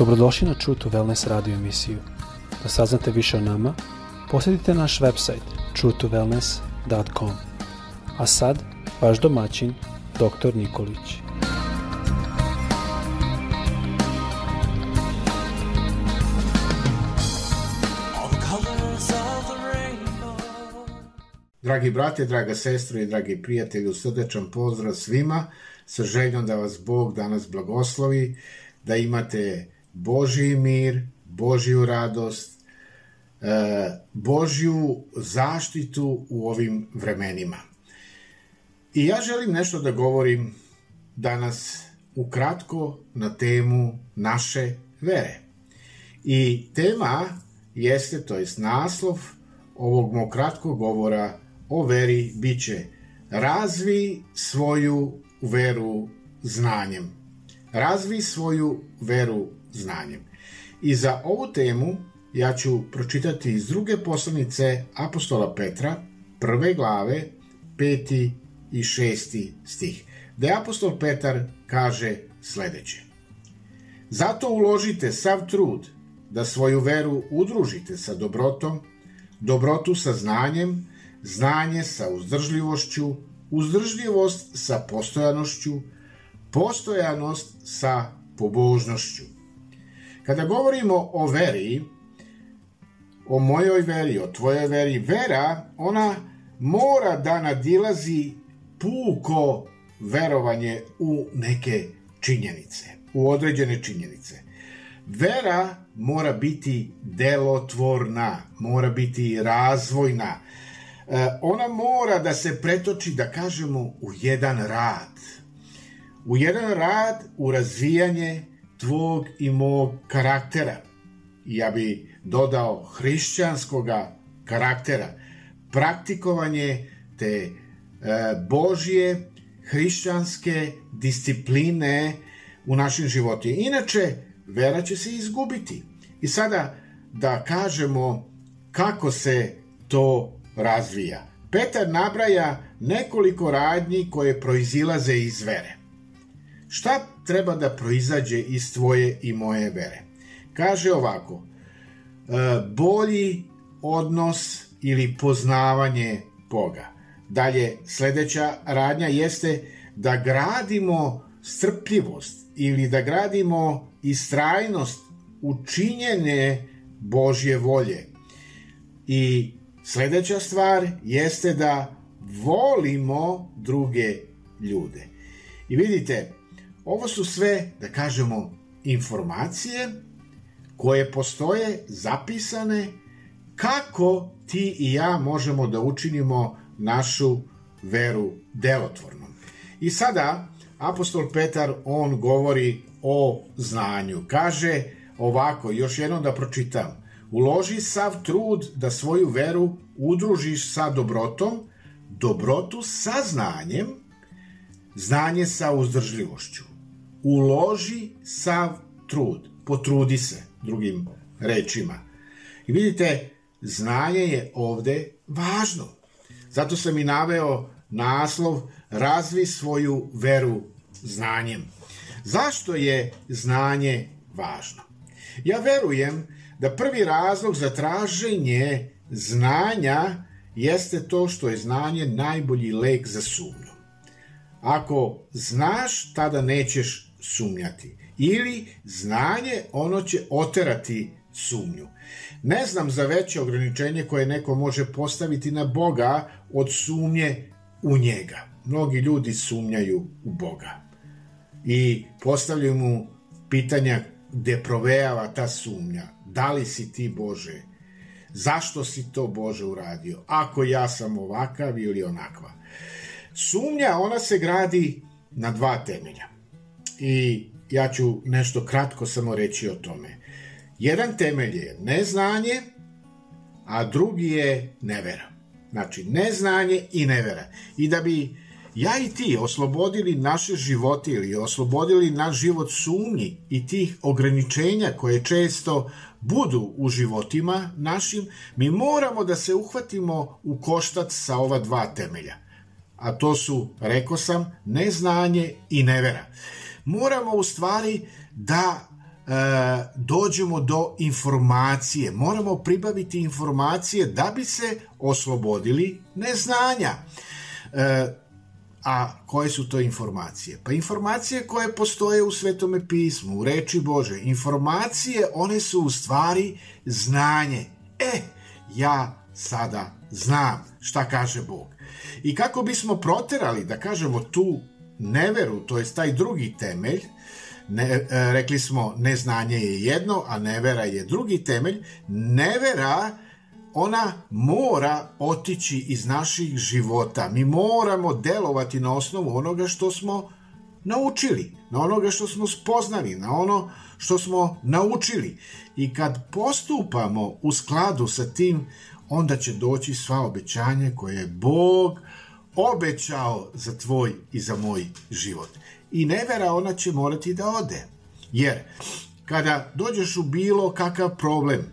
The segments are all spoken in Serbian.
Dobrodošli na True to Wellness radio emisiju. Da saznate više o nama, posjetite naš website truetowellness.com. A sad, vaš domaćin, dr. Nikolić. Dragi brate, draga sestra i dragi prijatelji, srdečan pozdrav svima sa željom da vas Bog danas blagoslovi, da imate Božji mir, Božju radost, e, Božju zaštitu u ovim vremenima. I ja želim nešto da govorim danas ukratko na temu naše vere. I tema jeste, to jest naslov ovog mog kratkog govora o veri biće razvi svoju veru znanjem. Razvi svoju veru znanjem. I za ovu temu ja ću pročitati iz druge poslanice apostola Petra, prve glave, peti i šesti stih, gde apostol Petar kaže sledeće. Zato uložite sav trud da svoju veru udružite sa dobrotom, dobrotu sa znanjem, znanje sa uzdržljivošću, uzdržljivost sa postojanošću, postojanost sa pobožnošću. Kada govorimo o veri, o mojoj veri, o tvojoj veri, vera, ona mora da nadilazi puko verovanje u neke činjenice, u određene činjenice. Vera mora biti delotvorna, mora biti razvojna, e, ona mora da se pretoči, da kažemo, u jedan rad. U jedan rad, u razvijanje tvog i mog karaktera. Ja bi dodao hrišćanskoga karaktera. Praktikovanje te e, Božje hrišćanske discipline u našim životima. Inače, vera će se izgubiti. I sada da kažemo kako se to razvija. Petar nabraja nekoliko radnji koje proizilaze iz vere. Šta treba da proizađe iz tvoje i moje vere? Kaže ovako, e, bolji odnos ili poznavanje Boga. Dalje, sledeća radnja jeste da gradimo strpljivost ili da gradimo istrajnost učinjene Božje volje. I sledeća stvar jeste da volimo druge ljude. I vidite, ovo su sve, da kažemo, informacije koje postoje zapisane kako ti i ja možemo da učinimo našu veru delotvornom. I sada apostol Petar on govori o znanju. Kaže ovako, još jednom da pročitam. Uloži sav trud da svoju veru udružiš sa dobrotom, dobrotu sa znanjem, znanje sa uzdržljivošću. Uloži sav trud, potrudi se, drugim rečima. I vidite, znanje je ovde važno. Zato sam i naveo naslov Razvi svoju veru znanjem. Zašto je znanje važno? Ja verujem da prvi razlog za traženje znanja jeste to što je znanje najbolji lek za sumnju. Ako znaš, tada nećeš sumnjati. Ili znanje, ono će oterati sumnju. Ne znam za veće ograničenje koje neko može postaviti na Boga od sumnje u njega. Mnogi ljudi sumnjaju u Boga i postavljaju mu pitanja gde provejava ta sumnja. Da li si ti Bože? Zašto si to Bože uradio? Ako ja sam ovakav ili onakva. Sumnja, ona se gradi na dva temelja. I ja ću nešto kratko samo reći o tome. Jedan temelj je neznanje, a drugi je nevera. Znači, neznanje i nevera. I da bi ja i ti oslobodili naše živote ili oslobodili naš život sumnji i tih ograničenja koje često budu u životima našim, mi moramo da se uhvatimo u koštac sa ova dva temelja. A to su, reko sam, neznanje i nevera. Moramo u stvari da dođemo do informacije. Moramo pribaviti informacije da bi se oslobodili neznanja. E, a koje su to informacije? Pa informacije koje postoje u Svetome pismu, u reči Bože. Informacije, one su u stvari znanje. E, ja sada znam šta kaže Bog. I kako bismo proterali, da kažemo, tu neveru, to je taj drugi temelj, ne, e, rekli smo neznanje je jedno, a nevera je drugi temelj, nevera ona mora otići iz naših života. Mi moramo delovati na osnovu onoga što smo naučili, na onoga što smo spoznali, na ono što smo naučili. I kad postupamo u skladu sa tim, onda će doći sva obećanje koje je Bog obećao za tvoj i za moj život. I nevera ona će morati da ode. Jer kada dođeš u bilo kakav problem,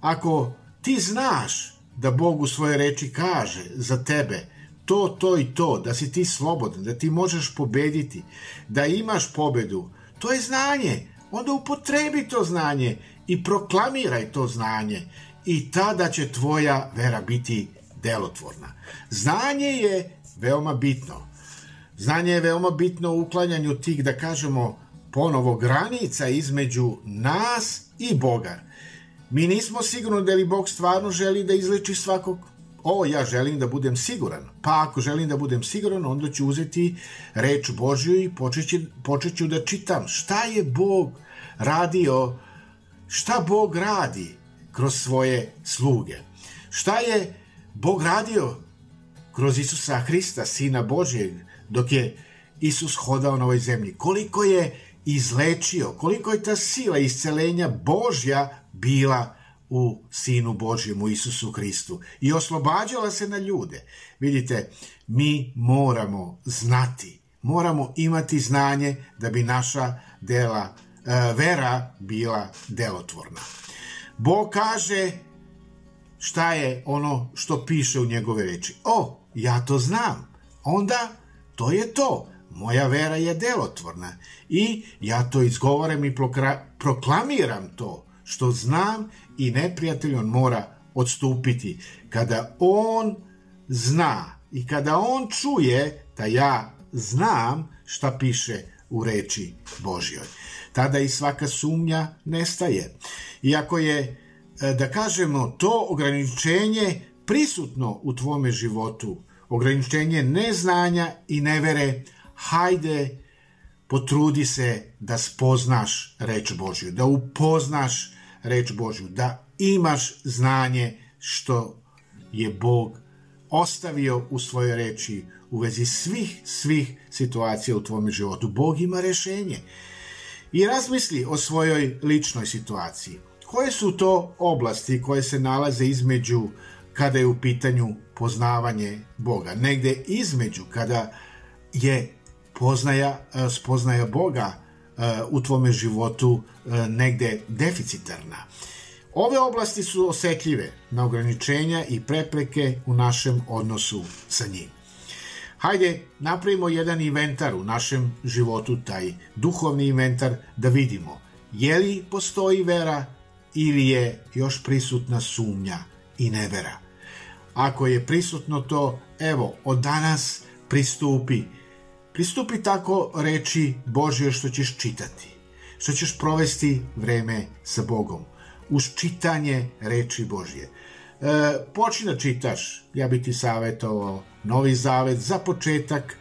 ako ti znaš da Bog u svoje reči kaže za tebe to, to i to, da si ti slobodan, da ti možeš pobediti, da imaš pobedu, to je znanje. Onda upotrebi to znanje i proklamiraj to znanje i tada će tvoja vera biti delotvorna. Znanje je veoma bitno. Znanje je veoma bitno u uklanjanju tih, da kažemo, ponovo granica između nas i Boga. Mi nismo sigurni da li Bog stvarno želi da izleči svakog o, ja želim da budem siguran. Pa ako želim da budem siguran, onda ću uzeti reč Božju i počet ću da čitam šta je Bog radio, šta Bog radi kroz svoje sluge. Šta je Bog radio kroz Isusa Hrista, Sina Božjeg, dok je Isus hodao na ovoj zemlji. Koliko je izlečio, koliko je ta sila iscelenja Božja bila u Sinu Božjem, u Isusu Hristu i oslobađala se na ljude. Vidite, mi moramo znati, moramo imati znanje da bi naša dela, e, vera bila delotvorna. Bog kaže šta je ono što piše u njegove reči. O, ja to znam. Onda to je to. Moja vera je delotvorna i ja to izgovaram i proklamiram to što znam i neprijatelj on mora odstupiti. Kada on zna i kada on čuje da ja znam šta piše u reči Božjoj. Tada i svaka sumnja nestaje. Iako je, e, da kažemo, to ograničenje prisutno u tvome životu, ograničenje neznanja i nevere, hajde, potrudi se da spoznaš reč Božju, da upoznaš reč Božju, da imaš znanje što je Bog ostavio u svojoj reči u vezi svih, svih situacija u tvome životu. Bog ima rešenje. I razmisli o svojoj ličnoj situaciji. Koje su to oblasti koje se nalaze između kada je u pitanju poznavanje Boga? Negde između kada je poznaja, spoznaja Boga u tvome životu e, negde deficitarna. Ove oblasti su osetljive na ograničenja i prepreke u našem odnosu sa njim. Hajde, napravimo jedan inventar u našem životu, taj duhovni inventar, da vidimo je li postoji vera ili je još prisutna sumnja i nevera. Ako je prisutno to, evo, od danas pristupi Pristupi tako reči Božje što ćeš čitati, što ćeš provesti vreme sa Bogom, uz čitanje reči Božje. E, počni da čitaš, ja bi ti savjetovao Novi Zavet, za početak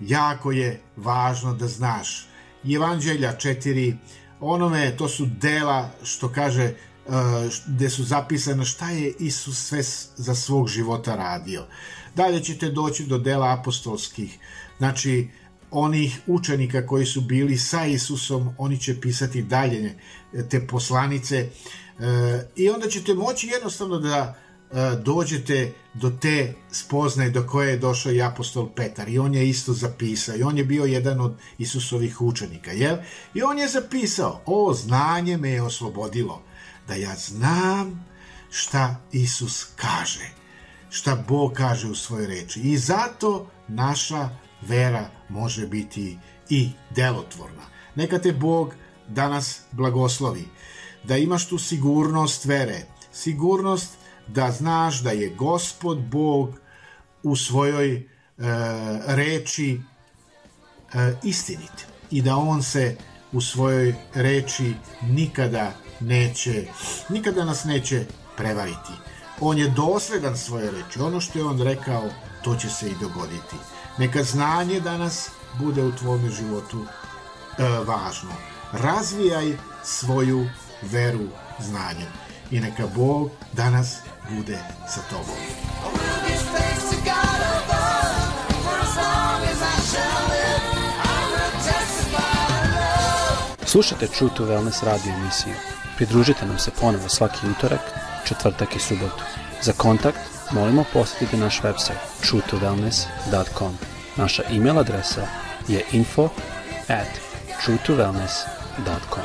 jako je važno da znaš. Evanđelja četiri, onome, to su dela, što kaže, e, gde su zapisane šta je Isus sve za svog života radio. Dalje ćete doći do dela apostolskih, znači onih učenika koji su bili sa Isusom, oni će pisati dalje te poslanice e, i onda ćete moći jednostavno da dođete do te spoznaje do koje je došao i apostol Petar i on je isto zapisao i on je bio jedan od Isusovih učenika jel? i on je zapisao o znanje me je oslobodilo da ja znam šta Isus kaže šta Bog kaže u svojoj reči i zato naša vera može biti i delotvorna. Neka te Bog da nas blagoslovi. Da imaš tu sigurnost vere, sigurnost da znaš da je Gospod Bog u svojoj e, reči e, istinit i da on se u svojoj reči nikada neće, nikada nas neće prevariti. On je dosledan svoje reči. Ono što je on rekao, to će se i dogoditi. Neka znanje danas bude u tvome životu e, važno. Razvijaj svoju veru znanjem i neka Bog danas bude sa tobom. Slušajte True to Wellness radio emisiju. Pridružite nam se ponovo svaki utorak, četvrtak i subotu. Za kontakt molimo posjetiti naš website truetowellness.com. Naša e-mail adresa je info at truetowellness.com.